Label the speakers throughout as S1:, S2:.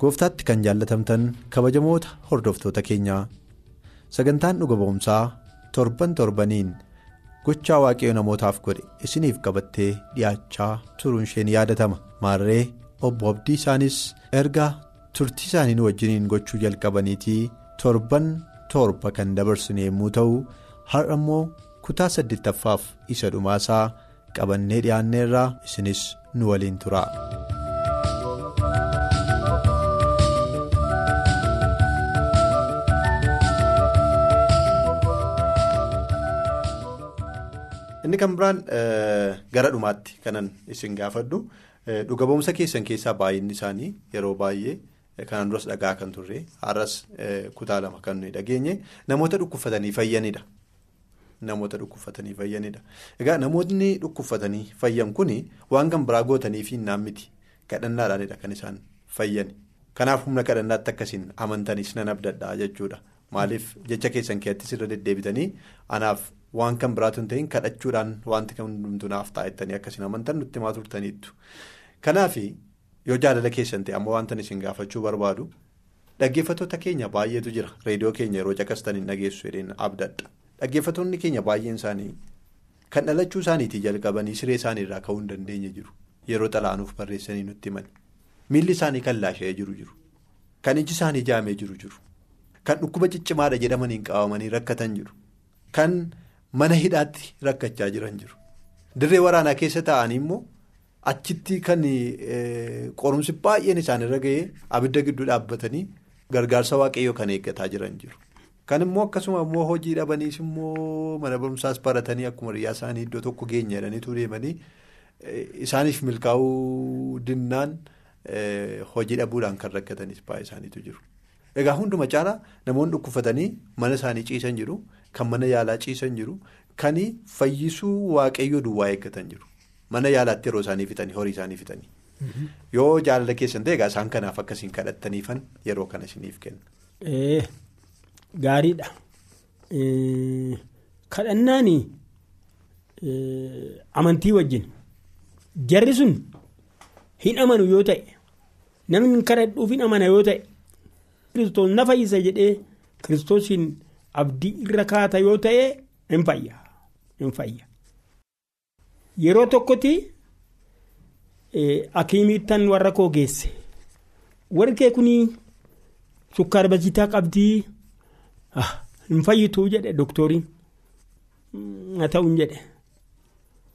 S1: Gooftaatti kan jaallatamtan kabajamoota hordoftoota keenyaa sagantaan dhuga ba'umsaa torban torbaniin gochaa waaqayyo namootaaf godhe isiniif qabattee dhiyaachaa turuun isheen yaadatama maarree obbo abdii isaanis erga turtii isaanii wajjiniin gochuu jalqabaniitii torban torba kan dabarsine yommuu ta'u har'a immoo kutaa saddeettaffaaf isa dhumaasaa qabannee dhiyaanneerraa isinis nu waliin tura. Inni kan biraan gara dhumaatti kanan isin gaafadhu dhuga ba'umsa keessan keessaa baay'inni isaanii yeroo baay'ee kanaan duras dhagaa kan turre har'as kutaa lama kan nuyi dhageenye namoota dhukkubfatanii fayyanidha. Namoota dhukkubfatanii fayyanidha. Egaa namoonni dhukkubfatanii fayyan kun waan kan biraa gootanii fi naan miti kadhannaadhaanidha kan isaan fayyan. Kanaaf humna kadhannaatti akkasiin amantanis nan abdadhaa jechuudha. Maaliif jecha keessan keessatti irra deddeebitanii anaaf. Waan kan biraatu hin ta'in kadhachuudhaan wanti kan hundumtuu naaf taa'ettanii akkasiin amantan nutti himaa turtaniittu. Kanaaf yoo jaalala keessan ta'e ammoo wanta isin gaafachuu barbaadu dhaggeeffattoota keenya baay'eetu jira reediyoo keenya yeroo caqastanii dhageessu jedheen abdadha. Dhaggeeffattoonni keenya baay'een isaanii kan dhalachuu isaaniitii jalqabanii siree isaaniirraa ka'uu hin dandeenye jiru. Yeroo xalaanuuf barreessanii nutti himan. Miilli isaanii kan laasha'ee jiru jiru. Kan iji isaanii jaamee jiru jiru. Kan dhukkuba ciccimaadha jedhamaniin qabamanii rakkatan jiru. Kan mana hidhaatti rakkachaa jiran jiru. Dirree waraanaa keessa taa'anii immoo achitti kan qorumsi baay'een isaanirra ga'ee abidda gidduu dhaabbatanii gargaarsa waaqayyoo kan eeggataa jiran jiru. Kan immoo akkasuma immoo hojii dhabaniis immoo mana barumsaas baratanii akkuma hiriyaa isaanii iddoo tokko geenya jedhaniitu deemanii isaaniif milkaa'uu dinnaan hojii dhabuudhaan kan rakkatanis baay'ee isaaniitu jiru. Egaa hunduma caalaa namoonni dhukkubfatanii mana isaanii ciisan jiru. Kan mana yaalaa ciisan jiru kan fayyisuu waaqayyoo duwwaa eeggatan jiru mana yaalaatti yeroo isaanii fixanii horii isaanii fixanii yoo jaalala keessan ta'e egaa isaan kanaaf akkasiin kadhattaniifan yeroo kana isiniif kenna.
S2: Gaariidha kadhannaan amantii wajjin jarri sun hin amanu yoo ta'e namni kadhadhuuf hin amana yoo ta'e kiristoos na fayyisa jedhee kiristoosiin. Abdii irra kaata yoo ta'e hin fayya. Hin fayya. Yeroo tokkotti akiimiittan warra koo geesse. Warri kee kuni sukkaara bajitaa qabdii? Hin fayyituu jedhe doktoriin. Haa ta'uun jedhe.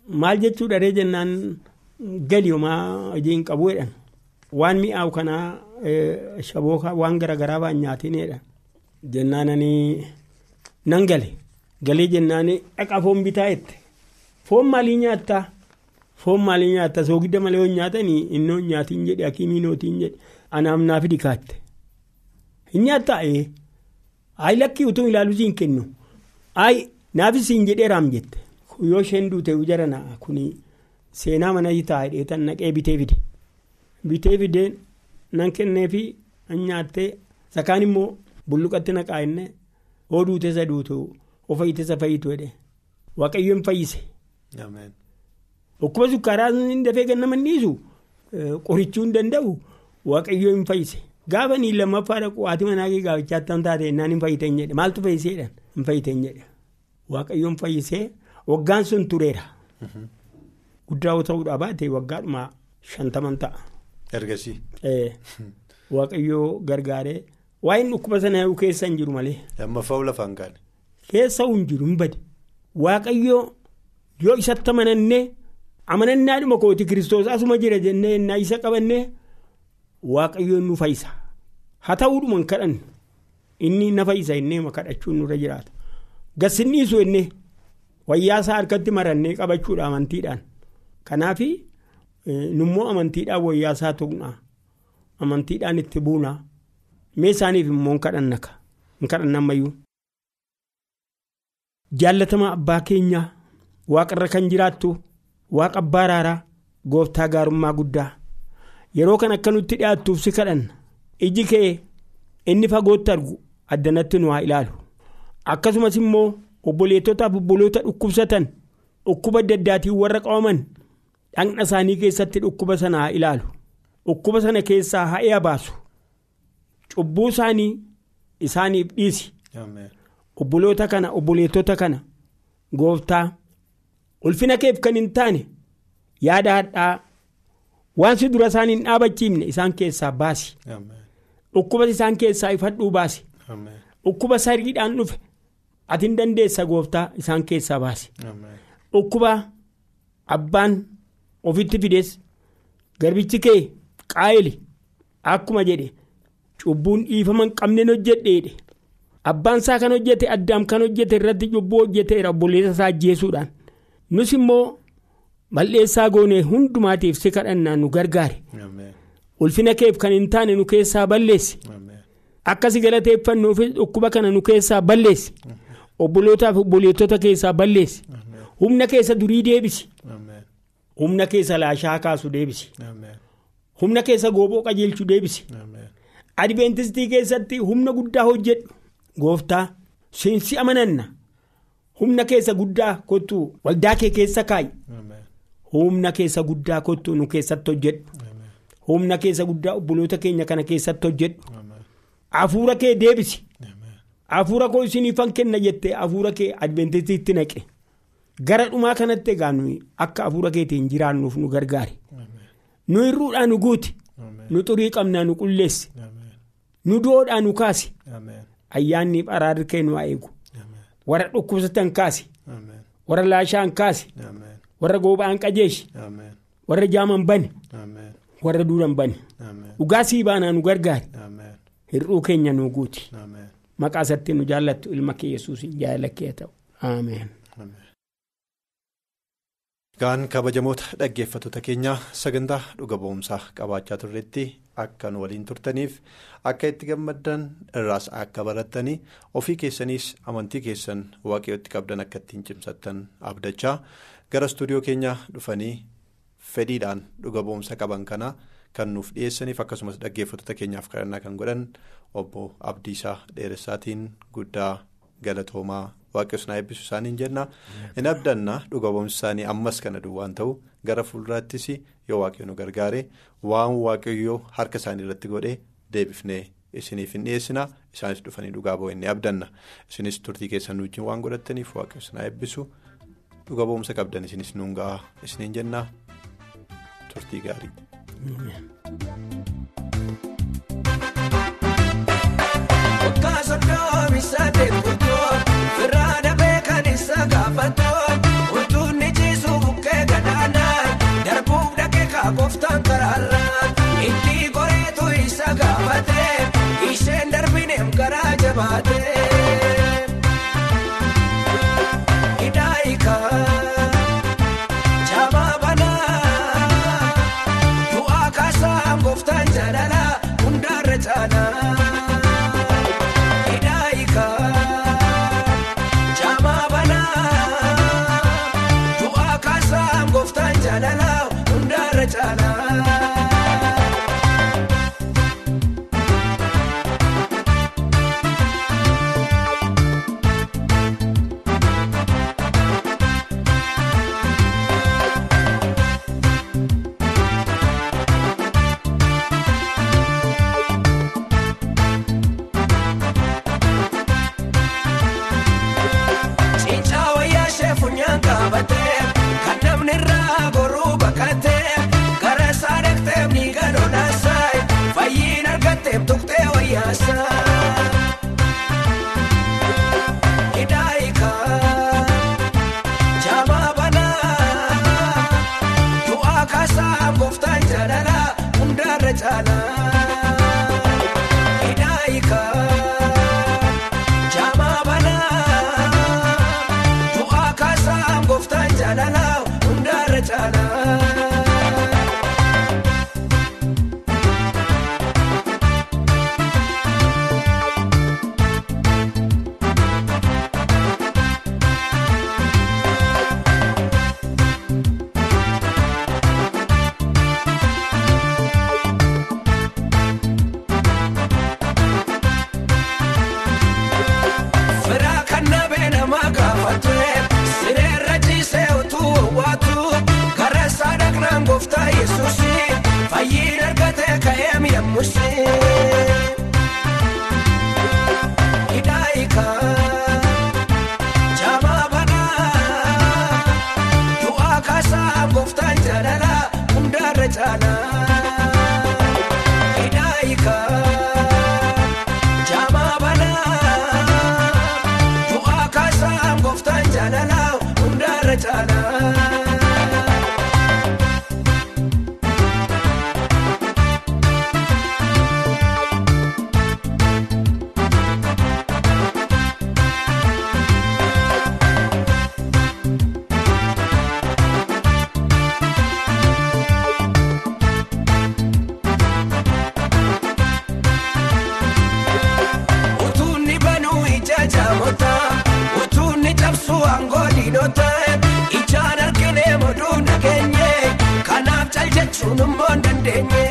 S2: Maal jechuudha ree jennaan? Gali homaa hojii hin qabu jedhan waan mi'aawu kanaa shabookaa waan garaagaraa ba'an nyaatinedha jennaananii. nan gale. Galee jennaan dhaqa foon bitaa jette foon maalii nyaattaa foon maalii nyaattaa soogidda malee yoo nyaatanii innoo nyaatiin jedhe akiimii nootiin jedhe anaaf naaf dikaatte hin nyaattaa ee? Ayi lakkii utuu ilaaluu siin kennu. Ayi naafis siin jedhee raam jette. Yoo isheen duute jara naa kuni seenaa mana taa'ee dheetan naqee bitee fide bitee fidee nan kenneefi an nyaattee sakaan immoo bulluqatti naqaa innee. oo duutessa duutu of fayyitessa fayyitu jedhe waaqayyoon fayyise. Dhukkuba sukkaaraa hin dafee kan nama dhiisu qorichuu hin danda'u waaqayyoon fayyise gaafa ni lammaffaa dhaqu haati manaa kee gaafachaa tan taate naan hin fayyitan jedhe maaltu fayyiseedhaan hin fayyitan jedhe waaqayyoon fayyisee waggaan sun tureera. Guddaa ta'uudhaa baate waggaadhuma shantaman ta'a.
S1: Ergasii.
S2: Waaqayyoo gargaaree. Waa'een dhukkuba sana keessa hin jiru malee.
S1: Lammaffaa lafaan kaane.
S2: Keessa hin jiru hin bade. Waaqayyoo yoo isatti amanannee amanannaadhuma kooti kiristoos asuma jira jennee innaa isa qabannee waaqayyoon nu fayyisa. Haa ta'uudhuma hin kadhannu inni na fayyisa innee kadhachuun nurra jiraata. Gassinniisu innee wayyaa isaa harkatti marannee qabachuudha amantiidhaan Kanaaf nummoo amantiidhaan wayyaasaa tuqnaa. Amantiidhaan itti buunaa. Mee isaaniif immoo hin kadhannaka hin kadhannammayyuu. Jaallatama abbaa keenyaa. Waaqarra kan jiraattu. Waaqa abbaa araaraa gooftaa gaarummaa guddaa. Yeroo kan akka nutti dhiyaattuuf si kadhanna. Iji kee inni fagootti argu. Addanatti nu haa ilaalu. Akkasumas immoo obboleettotaaf obboloota dhukkubsatan. Dhukkuba adda addaatiin warra qabaman dhaqna isaanii keessatti dhukkuba sana haa ilaalu. Dhukkuba sana keessaa haa baasu. Cubbuu isaanii isaaniif dhiisi. Obboloota kana obboleettota kana gooftaa ulfina keef kan hin taane yaada hadhaa waan si dura isaan hin dhaabachiifne isaan keessaa baasi. Dhukkuba isaan keessaa ifadhuu baasi. Dhukkuba sariidhaan dhufe ati hin dandeessa gooftaa isaan keessaa baasi. Dhukkuba abbaan ofitti fides. Garbichi kee qaayili akkuma jedhe. Cubbuun dhiifama hin qabneen hojjedheedhe abbaan isaa kan hojjete addaam kan hojjete irratti cubbuu hojjeteera obboleessa isaa ajjeesuudhaan. Nus immoo balleessaa goonee hundumaatiif si kadhannaa nu gargaare. Ulfina keef kan hin taane nu keessaa balleessi akkasi galateeffannuufis dhukkuba kana nu keessaa balleessi obbolootaaf obboleettota keessaa balleessi humna keessa durii deebisi humna keessa laashaa kaasu deebisi. Humna keessa gooboo qajeelchu deebisi. Adventistii keessatti humna guddaa hojjedhu. Gooftaa siinsi amananna. Humna keessa guddaa kottu waldaa kee keessa kaayi. Humna keessa guddaa kottu nu keessatti hojjedhu. Humna keessa guddaa obboloota keenya kana keessatti hojjedhu. Hafuura kee deebisi. Hafuura koo isiniifan kenna jettee hafuura kee adventistiitti naqe gara dhumaa kanatti egaa nuyi akka hafuura keetiin jiraannuuf nu gargaare nu hir'uudhaan nu guuti. Nu xurii qabnaa nu qulleessi nu du'oodhaan nu kaasi. Ayyaanniif araarri kee nu haa eegu. Warra dhukkubsatan kaasi. Warra laashaan kaasi. Warra gooba'an qajeeshi. Warra jaaman bane. Warra duudan bane. Dhugaa sii baanaa nu gargaare hir'uu keenya nu guuti. Maqaa isatti nu jaallattu ilma kee yesuus jaalala kee ta'u. Ameen.
S1: Gaan kabajamoota dhaggeeffattoota keenyaa sagantaa dhuga ba'umsaa qabaachaa turretti akka nu waliin turtaniif akka itti gammaddan irraas akka barattanii ofii keessaniis amantii keessan waaqayyotti qabdan akka ittiin cimsattan abdachaa gara istuudiyoo keenyaa dhufanii fedhiidhaan dhuga ba'umsa qaban kana kan nuuf dhiyeessaniif akkasumas dhaggeeffattoota keenyaaf kadhannaa kan godhan obbo Abdiisaa Dheeressaatiin guddaa galatoomaa. Waaqayyoon haa eebbisu isaaniin jenna. Hin abdanna dhuga ba'umsi isaanii ammas kana duwwaan ta'u gara fuulduraattis yoo waaqayyo nu gargaare waan waaqayyoo harka isaanii irratti godhe deebifnee isiniif hin dhiyeessina. Isaanis dhufanii dhugaa ba'u inni abdanna. Isinis turtii keessan wajjin waan godhattaniif waaqayyoon haa eebbisu. Dhuga ba'umsa qabdan isinis nuun gahaa isiniin jenna. Turtii gaarii.
S3: Firaada beekan isa gaafatoo Itti goreetu isa gaafatee Isheen darbineem garaa jabaatee ka'ee jechuun immoo dandeenye.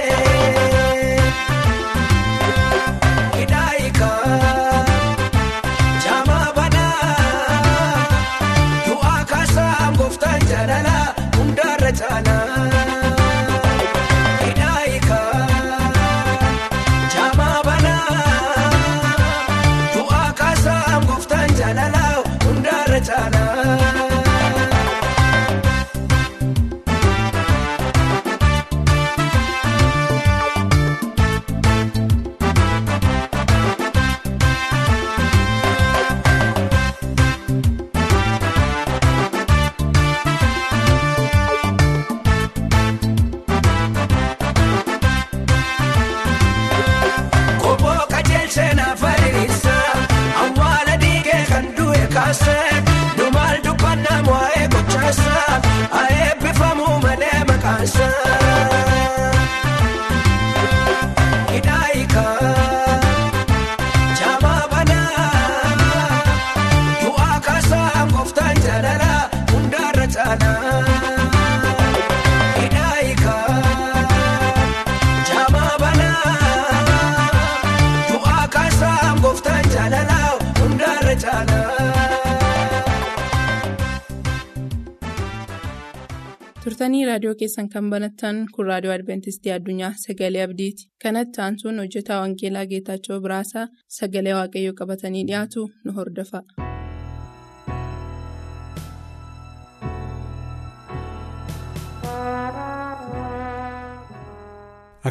S4: Raadiyoo keessan kan banattan kun raadiyoo adventistii addunyaa sagalee abdiiti. Kanatti aansuun hojjetaa wangeelaa geetaachoo biraasaa sagalee waaqayyoo qabatanii dhiyaatu nu hordofa.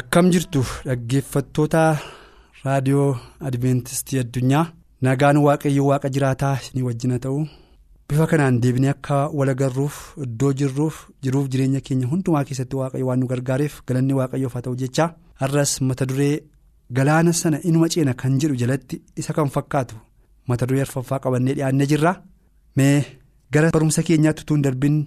S5: Akkam jirtu dhaggeeffattoota raadiyoo adventistii addunyaa? Nagaan waaqayyo waaqa jiraataa isinii wajjin haa ta'u bifa kanaan deebinee akka wal agarruuf iddoo jirruuf jiruuf jireenya keenya hundumaa keessatti waaqayyo waan nu gargaareef galanni waaqayyoof haa ta'u jecha har'as mata duree galaana sana inuma ceena kan jedhu jalatti isa kan fakkaatu mata duree arfaffaa qabannee dhiyaannee jirra mee gara barumsa keenyaatti utuu hin darbin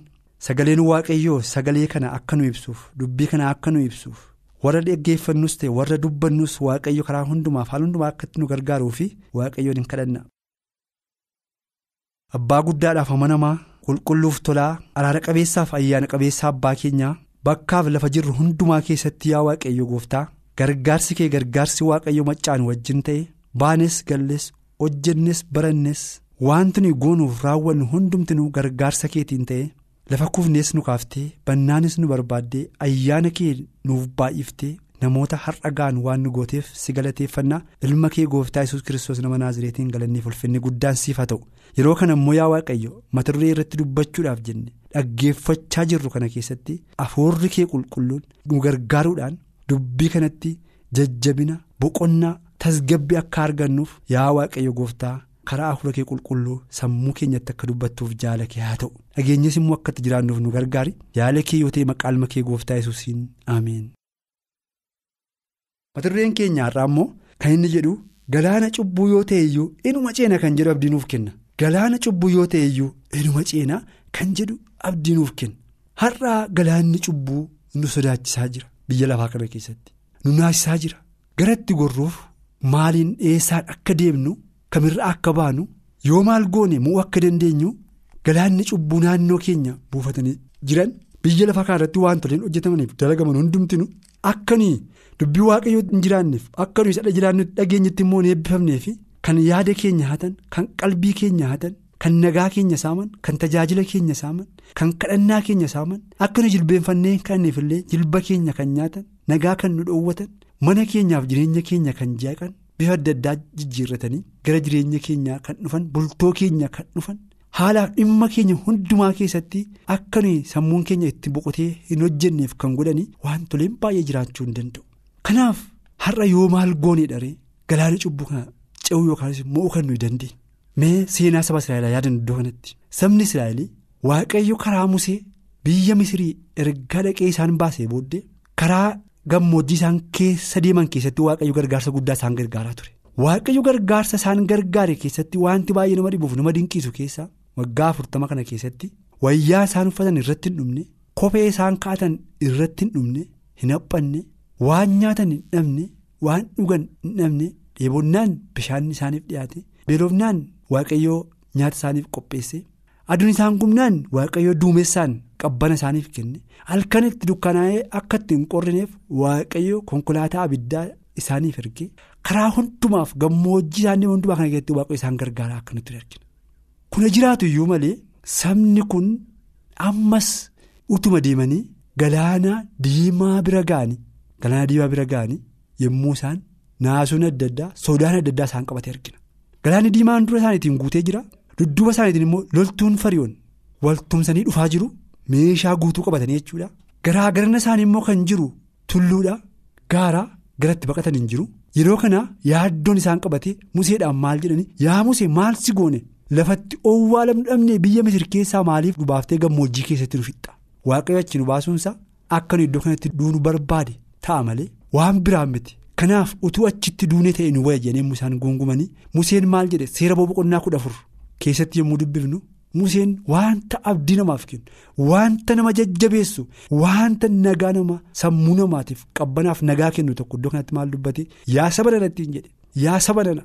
S5: sagaleen waaqayyoo sagalee kana akka nu ibsuuf dubbii kana akka nu ibsuuf. warra dhaggeeffannus ta'e warra dubbannus waaqayyo karaa hundumaaf haala hundumaa akkatti nu gargaaruu fi waaqayyoon hin kadhanna. Abbaa guddaadhaaf amanamaa qulqulluuf tolaa araara qabeessaaf ayyaana qabeessaa abbaa keenyaa bakkaaf lafa jirru hundumaa keessatti yaa waaqayyo gooftaa gargaarsi kee gargaarsi waaqayyo maccaan wajjin ta'e baanes galles hojjennes barannes wanti nuyi goonuuf raawwannu hundumtinuu gargaarsa keetiin ta'e. lafa kufnees nu kaaftee bannaanis nu barbaaddee ayyaana kee nuuf baay'iftee namoota har'a ga'an waan nu gooteef si galateeffannaa ilma kee gooftaa yesus kiristoos nama naazireetiin galanneef ulfinni guddaan siif haa ta'u yeroo kana immoo yaa waaqayyo mata duree irratti dubbachuudhaaf jenne dhaggeeffachaa jirru kana keessatti afuurri kee qulqulluun nu gargaaruudhaan dubbii kanatti jajjabina boqonnaa tasgabbii akka argannuuf yaa waaqayyo gooftaa. karaa afuura kee qulqulluu sammuu keenyatti akka dubbattuuf jaala kee haa ta'u dhageenyis immoo akkatti jiraannuuf nu gargaari yaala kee yoo ta'e maqaalma kee gooftaa yesuusiin ameen. Mata dureen keenya har'aa immoo kan inni jedhu galaana cubbuu yoo ta'e iyyuu inuma ceena kan jedhu abdii nuuf kenna. Galaana cubbuu yoo ta'e iyyuu inuma ceena kan jedhu abdii nuuf kenna. Har'aa galaanni cubbuu nu sodaachisaa jira biyya lafaa kana keessatti. Nu naasisaa jira. Garatti gorruuf maaliin dhiyeessaan akka deemnu kamirra akka baanu yoo maal goone mo'uu akka dandeenyu galaanni cubbuu naannoo keenya buufatanii jiran biyya lafaa kana irratti wantoleen hojjetamaniif dalagaman hundumtinu akkanii dubbii waaqayyoo hin jiraanneef akka nuyi sadha jiraannutti dhageenyatti immoo hin eebbifamneef kan yaada keenya hatan kan qalbii keenya hatan kan nagaa keenya saaman kan tajaajila keenya saaman kan kadhannaa keenya saaman akka nu jilbeenfannee kanneef illee jilba keenya kan nyaatan nagaa kan nu dhoowwatan mana keenyaaf jireenya keenya kan jeeqan bifa adda addaa jijjiirratanii gara jireenya keenyaa kan dhufan bultoo keenya kan dhufan. haalaaf dhimma keenya hundumaa keessatti akka nuyi sammuun keenya itti boqotee hin hojjenneef kan godhanii wantoleen baay'ee jiraachuu hin danda'u. Kanaaf har'a yoo maal goonee dharee galaana cubbuu kana ce'uu yookaanis mo'uu kan nuyi dandeenye. Mee seenaa saba Israa'elaa yaadan iddoo kanatti sabni Israa'el waaqayyo karaa Musee biyya Misirii erga dhaqee isaan baasee booddee karaa gammoojjii isaan keessa deeman keessatti waaqayyo gargaarsa guddaa isaan gargaaraa ture. Waaqayyo gargaarsa isaan gargaare keessatti wanti baay'ee nama dhibuuf nama dinqiisu keessaa waggaa afurtama kana keessatti wayyaa isaan uffatan irratti hin dhumne kophee isaan kaa'atan irratti hin dhumne hin haphanne waan nyaatan hin dhabne waan dhugan hin dhabne dheebonnaan bishaan isaaniif dhiyaate beelofnaan waaqayyoo nyaata isaaniif qopheesse aduun isaan gumnaan waaqayyoo duumessaan qabbana isaaniif kenne halkan itti dukkanaa'ee akka itti hin qorrineef waaqayyoo konkolaataa abiddaa isaaniif erge. karaa hundumaaf gammoojjii isaanii hundumaa kana keessatti waaqayyo isaan gargaaraa akka nutti argina. Kuna jiraatu iyyuu malee sabni kun ammas utuma deemanii galaana diimaa bira ga'anii galaana diimaa bira ga'anii yommuu isaan naasuun adda addaa sodaan adda addaa isaan qabatee argina. Galaanni diimaan dura isaaniitiin guutee jira dudduuba isaaniitiin immoo loltuun fariyoon waltumsanii dhufaa jiru meeshaa guutuu qabatanii jechuudha. Garaa garana isaanii immoo kan jiru tulluudha gaaraa garatti baqatan hin jiru. Yeroo kana yaaddoon isaan qabate museedhaan maal jedhanii yaa musee maal si goone lafatti owwaalamnu dhabnee biyya misir keessaa maaliif nu baaftee gammoojjii keessatti nu fixxa waaqayyo achi nu baasuunsa akka nu iddoo kanatti duunu barbaade ta'a malee waan biraan miti. Kanaaf utuu achitti duunee ta'e nu wayya jedhanii isaan gungumanii museen maal jedhe? Seera boqonnaa kudha afur. Keessatti yommuu dubbifnu museen wanta abdii namaaf kennu wanta nama jajjabeessu wanta nagaa nama sammuu namaatiif qabbanaaf nagaa kennu tokko iddoo kanatti maal dubbate? Yaa saba nana ittiin jedhe yaa saba nana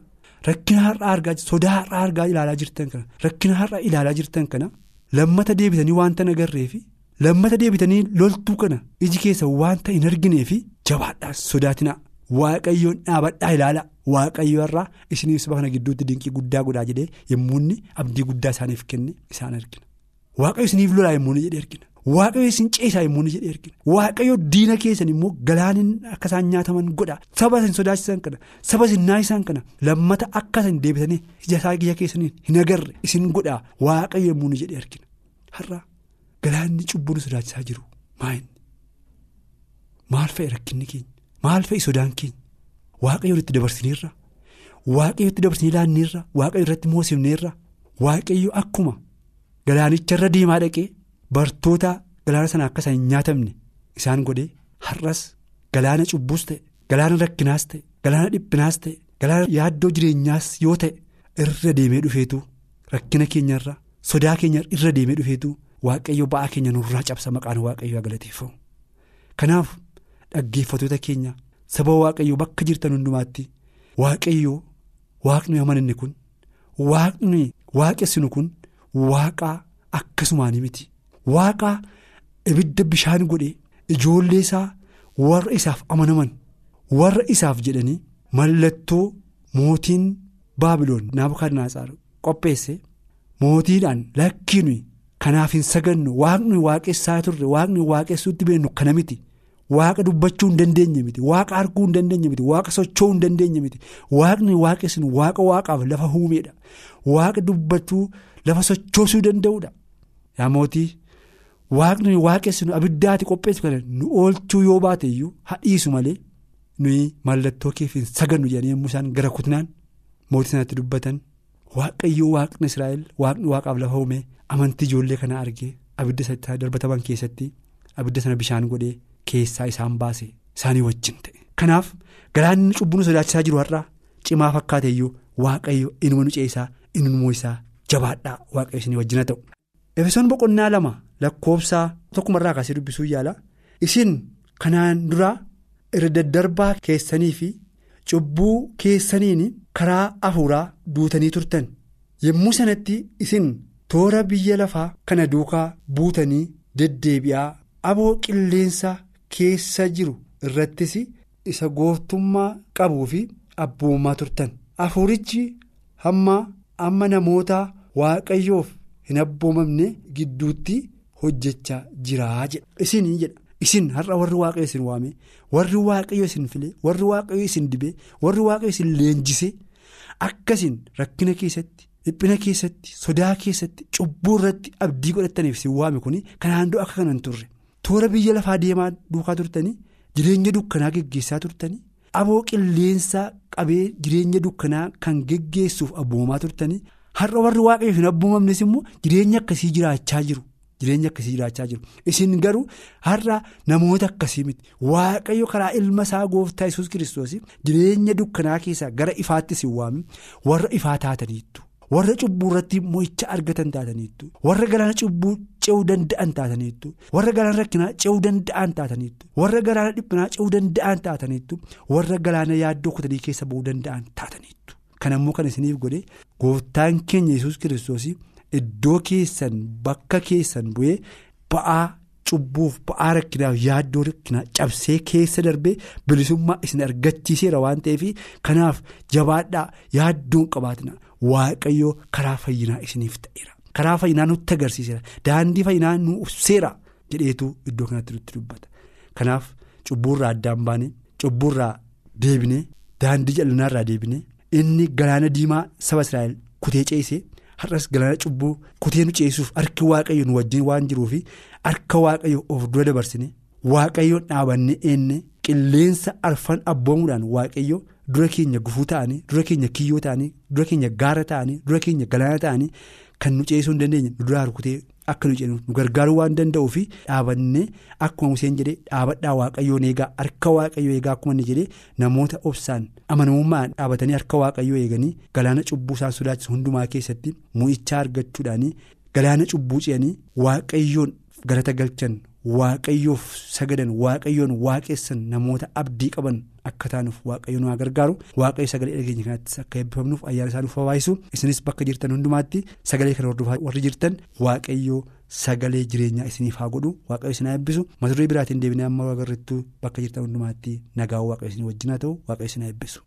S5: rakkina har'aa argaa sodaa har'aa argaa ilaalaa jirtan kana rakkina har'aa ilaalaa jirtan kana lammata deebitanii wanta nagarreefi lammata deebitanii loltuu kana iji keessa wanta hin argineefi jabaadhaan sodaatinaa waaqayyoon dhaabadhaa ilaala. Waaqayyo irraa isiniif saba kana gidduutti dinqii guddaa godhaa jedhee yommuu inni abdii guddaa isaaniif kenne isaan argina. Waaqayyo isiniif lolaa yommuu inni jedhee argina. Waaqayyo isin ceesaa yommuu inni jedhee argina. Waaqayyo diina keessan immoo galaaniin akka isaan nyaataman godha. Saba isin sodaachisan kana saba isin naayisan kana lammata akka isin deebitanii ija isaa keessaniin hin agarre isin godha waaqayyo yommuu inni jedhee argina. Har'a galaanni cubbuu nu sodaachisaa jiru maayini? Maal fa'i rakkinni keenya? Maal fa'i sodaan keenya? Waaqayyo itti dabarsineerra waaqayyo itti dabarsinee ilaanneerra waaqayyo irratti moosifneerra waaqayyo akkuma galaanicharra deemaa dhaqee bartoota galaana sana akka hin nyaatamne isaan godhee har'as galaana cubbuus ta'e galaana rakkinaas ta'e galaana dhiphinaas ta'e galaana yaaddoo jireenyaas yoo ta'e irra deemee dhufeetu rakkina keenyarra sodaa keenya irra deemee dhufeetu waaqayyo ba'aa keenya nurraa cabsa maqaan waaqayyo galateeffamu kanaaf dhaggeeffatoota keenya. Saba waaqayyoo bakka jirtan hundumaatti waaqayyoo waaqni amananne kun waaqni waaqessinu kun waaqaa akkasumaan miti waaqaa ibidda bishaan godhee ijoollee isaa warra isaaf amanaman warra isaaf jedhanii mallattoo mootiin baabiloon naabukadnaatsar qopheesse mootiidhaan lakkiin kanaaf hin sagannu waaqni waaqessaa turre waaqni waaqessuutti beennu kana miti. Waaqa dubbachuu hin dandeenye miti waaqa arguu hin dandeenye miti waaqa socho'uu hin dandeenye miti waaqni waaqessinu waaqa waaqaaf lafa uumeedha waaqa dubbachuu lafa sochoosuu danda'uudha. Yaa mootii waaqni waaqessinu abiddaati qopheessu kana nu oolchuu yoo baate iyyuu hadhiisu malee nuyi mallattoo keef hin sagannu jedhanii yommuu isaan gara kutnaan mootii sanatti dubbatan waaqayyoo waaqni Israa'el waaqni waaqaaf lafa uume amantii ijoollee kana argee abidda sana darbataman keessatti abidda sana bishaan godhee. Keessaa isaan baase isaanii wajjin ta'e. Kanaaf galaanni cubbuu nu sodaachisaa jiru har'aa cimaa fakkaate iyyuu waaqayyo inuma nu ceesaa inuma isaa jabaadhaa. Waaqayyo isinii wajjina ta'u. Efesoon boqonnaa lama lakkoofsaa tokkumarraa kaasee dubbisuu yaala. Isin kanaan duraa irra daddarbaa keessanii fi cubbuu keessaniin karaa hafuuraa duutanii turtan. Yommuu sanatti isin toora biyya lafaa kana duukaa buutanii deddeebi'aa aboo qilleensa keessa jiru irrattis isa gooftummaa qabuu fi abbummaa turtan. Hafuurichi hamma amma namoota waaqayyoof hin abboomamne gidduutti hojjechaa jiraa jedha. Isinii jedha isin har'a warri waaqayyo isin waame warri waaqayyo isin file warri waaqayyo isin dibe warri waaqayyo isin leenjise akkasiin rakkina keessatti dhiphina keessatti sodaa keessatti cubbuu irratti abdii godhataniif isin waame kun kanaan dura akka kanan turre toora biyya lafaa deemaa duukaa turtanii jireenya dukkanaa geggeessaa turtanii aboo qilleensaa qabee jireenya dukkanaa kan geggeessuuf abboomamaa turtanii har'a warri waaqayyo hin abboomamnes immoo jireenya akkasii jiraachaa jiru. Jireenya akkasii jiraachaa jiru. Isin garuu har'a namoota akkasii miti. Waaqayyo karaa ilma isaa gooftaa yesus kiristoos jireenya dukkanaa keessaa gara ifaatti isin waame warra ifaa taataniittu. Warra cubbuu irratti mo'icha argatan taataniittu. Warra galaana cubbuu ce'uu danda'an taataniittu. Warra galaana rakkinaa ce'uu danda'an taataniittu. Warra galaana dhiphinaa ce'uu danda'an taataniittu. Warra galaana yaaddoo kutanii keessa ba'uu danda'an taataniittu. Kan ammoo kan isiniif godhe gooftaan keenya yesus kiristoos. Iddoo keessan bakka keessan bu'ee ba'aa cubbuuf ba'aa rakkinaaf yaaddoo rakkinaa cabsee keessa darbee bilisummaa isin argachiiseera waan ta'eef kanaaf jabaadhaa yaaddoon qabaatina. Waaqayyoo karaa fayyinaa isiniif ta'eera. Karaa fayyinaa nutti agarsiiseera. Daandii fayyinaa nu ibseera jedheetu iddoo kanatti nutti dubbata. Kanaaf cubbuurraa addaan baane cubbuurraa deebine daandii jal'inaarraa deebine inni galaana diimaa saba israa'el kutee ceesee. Har'as galaana cubbuu kutee nu ceessuuf harki waaqayyo nu wajjin waan jiruufi harka waaqayyo of dura dabarsine waaqayyoon dhaabanne eenne qilleensa arfan abboomuudhaan waaqayyo dura keenya gufuu ta'anii dura keenya kiyyoo ta'anii dura keenya gaara ta'anii dura keenya galaana ta'anii kan nu ceesuu hin dandeenye nu duraa rukutee akka nu ceenu nu gargaaruu waan danda'uufi dhaabanne akkuma Museen jedhee dhaabadhaa waaqayyoon eegaa harka waaqayyoo eegaa akkuma inni jedhee namoota obsaan amanamummaan dhaabatanii harka waaqayyoo eeganii galaana cubbuu isaan sodaachisu hundumaa keessatti mu'ichaa argachuudhaanii galaana cubbuu ce'anii waaqayyoon galata galchan waaqayyoof sagadan waaqayyoon waaqessan namoota abdii qaban akka taanuuf waaqayyoon waa gargaaru waaqayyo sagalee dhageenya kanattis akka eebbifamnuuf ayyaana isaa nuuf hawaayisu isinis bakka jirtan hundumaatti sagalee kana warri jirtan. Waaqayyoo sagalee jireenyaa isiniif haa godhu. Waaqayyo isin eebbisu. Mata duree biraatiin deebinee amma agarrattu bakka jirtan hundumaatti nagaa waaqayyo isin wajjin haa ta'u. Waaqayyo isin eebbisu.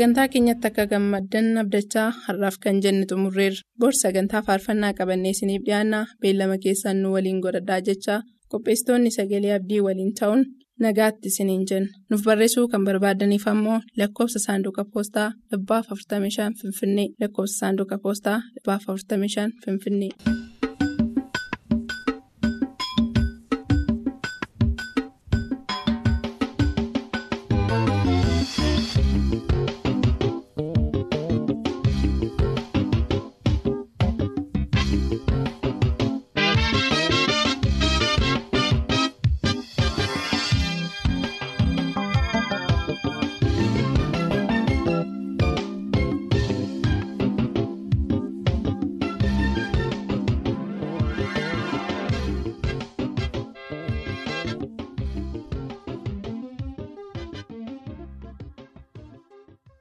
S4: Sagantaa keenyatti akka gammaddan abdachaa har'aaf kan jenne xumurreerra. Bor sagantaa faarfannaa qabannee isiniif dhiyaanna. Beellama keessaan nu waliin godhadhaa jechaa qopheessitoonni sagalee abdii waliin ta'uun nagaatti isiniin jenna. Nuuf barreessuu kan barbaadaniif ammoo lakkoofsa saanduqa poostaa dhibbaaf 45 finfinnee lakkoofsa saanduqa poostaa dhibbaaf 45 finfinnee.